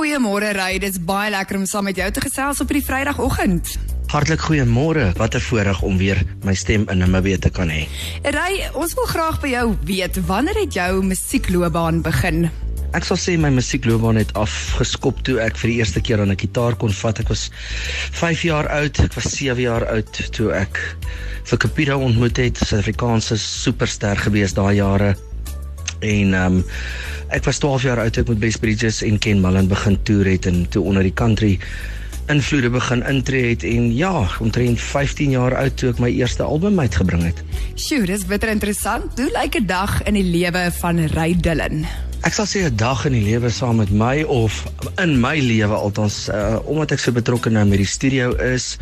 Goeiemôre Ry, dit is baie lekker om saam met jou te gesels op hierdie Vrydagoggend. Hartlik goeiemôre. Wat 'n voorreg om weer my stem in Namibië te kan hê. Ry, ons wil graag by jou weet, wanneer het jou musiekloopbaan begin? Ek sal sê my musiekloopbaan het afgeskop toe ek vir die eerste keer aan 'n gitaar kon vat. Ek was 5 jaar oud, ek was 7 jaar oud toe ek vir Capito ontmoet het, 'n Suid-Afrikaanse superster gewees daai jare. En ehm um, ek was 12 jaar oud toe ek met Best Bridges en Ken Mullen begin toer het en toe onder die country invloede begin intree het en ja, omtrent 15 jaar oud toe ek my eerste album uitgebring het. Sjoe, dis bitter interessant. Hoe lyk 'n dag in die lewe van Ry Dillon? Ek sal sê 'n dag in die lewe saam met my of in my lewe althans uh, omdat ek so betrokke nou met die studio is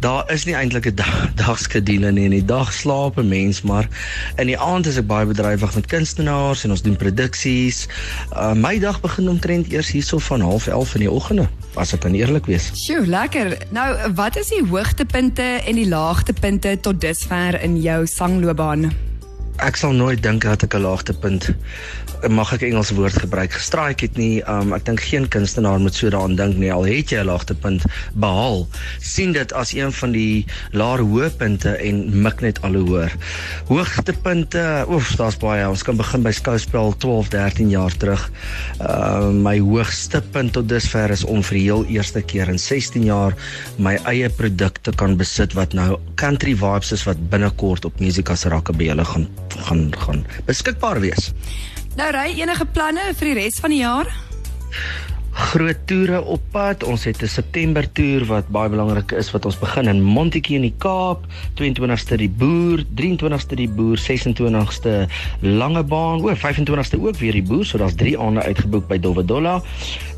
daar is nie eintlik 'n dag, dagskedule nie. In die dag slaap 'n mens, maar in die aand is ek baie bedrywig met kunstenaars en ons doen produksies. Uh, my dag begin omtrent eers hierso van 11:30 in die oggende, as ek kan eerlik wees. Sjoe, lekker. Nou, wat is die hoogtepunte en die laagtepunte tot dusver in jou sangloopbaan? Ek sal nooit dink dat ek 'n laagtepunt mag ek Engelse woord gebruik gestraik het nie. Um ek dink geen kunstenaar moet so daaraan dink nie al het jy 'n laagtepunt behaal. sien dit as een van die laer hoëpunte en mik net al hoër. Hoogtepunte, oef, daar's baie. Ons kan begin by skouspel 12, 13 jaar terug. Um my hoogste punt tot dusver is om vir die heel eerste keer in 16 jaar my eie produkte kan besit wat nou country vibes is wat binnekort op Musica se rakke by hulle gaan gaan gaan beskikbaar wees. Nou ry enige planne vir die res van die jaar? Groot toere op pad. Ons het 'n September toer wat baie belangrik is wat ons begin in Montetjie in die Kaap, 22ste die Boer, 23ste die Boer, 26ste Langebaan, o, 25ste ook weer die Boer, so daar's 3 aande uitgeboek by Dovadola.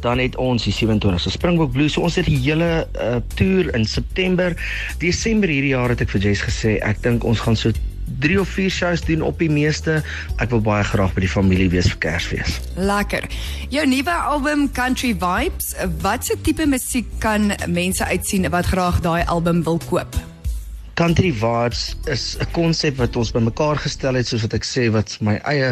Dan het ons die 27ste Springbok Blues. So ons het die hele uh, toer in September. Desember hierdie jaar het ek vir Jess gesê, ek dink ons gaan so 3 of 4 shows doen op die meeste. Ek wil baie graag by die familie wees vir Kersfees. Lekker. Jou nuwe album Country Vibes, watse tipe musiek kan mense uitsien wat graag daai album wil koop? Country Vibes is 'n konsep wat ons bymekaar gestel het soos wat ek sê wat my eie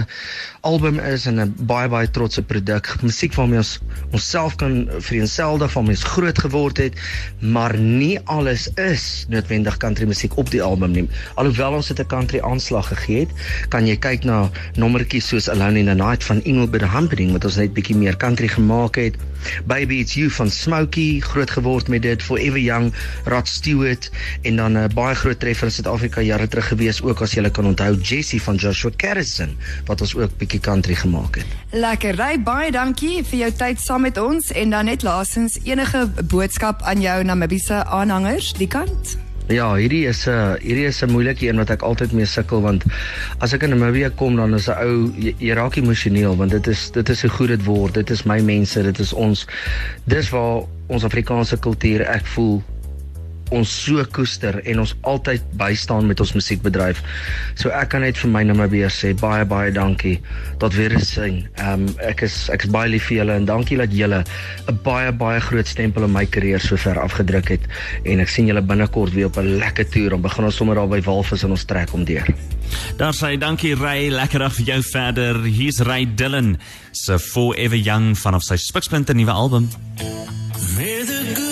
album is en 'n baie baie trotse produk. Musiek waarmee ons onsself kan vereenseldig, waarmee ons groot geword het, maar nie alles is noodwendig country musiek op die album nie. Alhoewel ons dit 'n country aanslag gegee het, kan jy kyk na nommertjies soos Alone in the Night van Engelbert Humperdinck wat ons net bietjie meer country gemaak het. Baby It's You van Smokey, groot geword met dit Forever Young, Rod Stewart en dan 'n uh, baie groot treffer in Suid-Afrika jare terug gewees ook as jy kan onthou Jessie van Joshua Carrison wat ons ook bietjie country gemaak het. Lekker. Ry baie dankie vir jou tyd saam met ons en dan net laasens enige boodskap aan jou Namibiese aanhangers die kant. Ja, hierdie is 'n uh, hierdie is 'n moeilike een wat ek altyd mee sukkel want as ek in Namibië kom dan is 'n ou jy, jy raak emosioneel want dit is dit is hoe goed dit word. Dit is my mense, dit is ons. Dis waar ons Afrikaanse kultuur ek voel ons so koester en ons altyd bystaan met ons musiekbedryf. So ek kan net vir my Namibië sê baie baie dankie tot weer sien. Ehm um, ek is ek is baie lief vir julle en dankie dat julle 'n baie baie groot stempel in my karier sover afgedruk het en ek sien julle binnekort weer op 'n lekker toer. Ons begin ons sommer daar by Walvis en ons trek om deur. Daar sê dankie Ray, lekker af vir jou verder. Hier's Ray Dillon se Forever Young van of sy Spikspunt nuwe album. May the good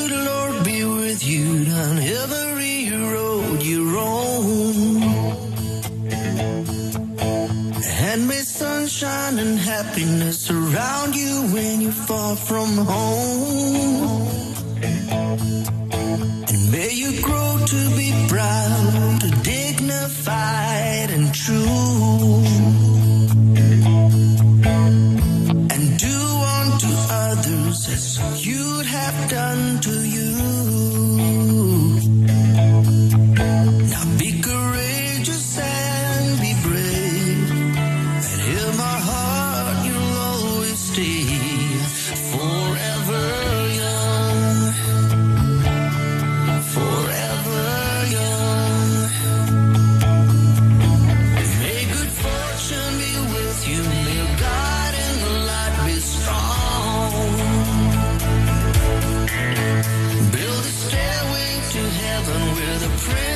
happiness surround you when you're far from home. And may you grow to be proud, dignified and true. And do unto others as you'd have done to you. you may the light be strong. Build a stairway to heaven with a prayer.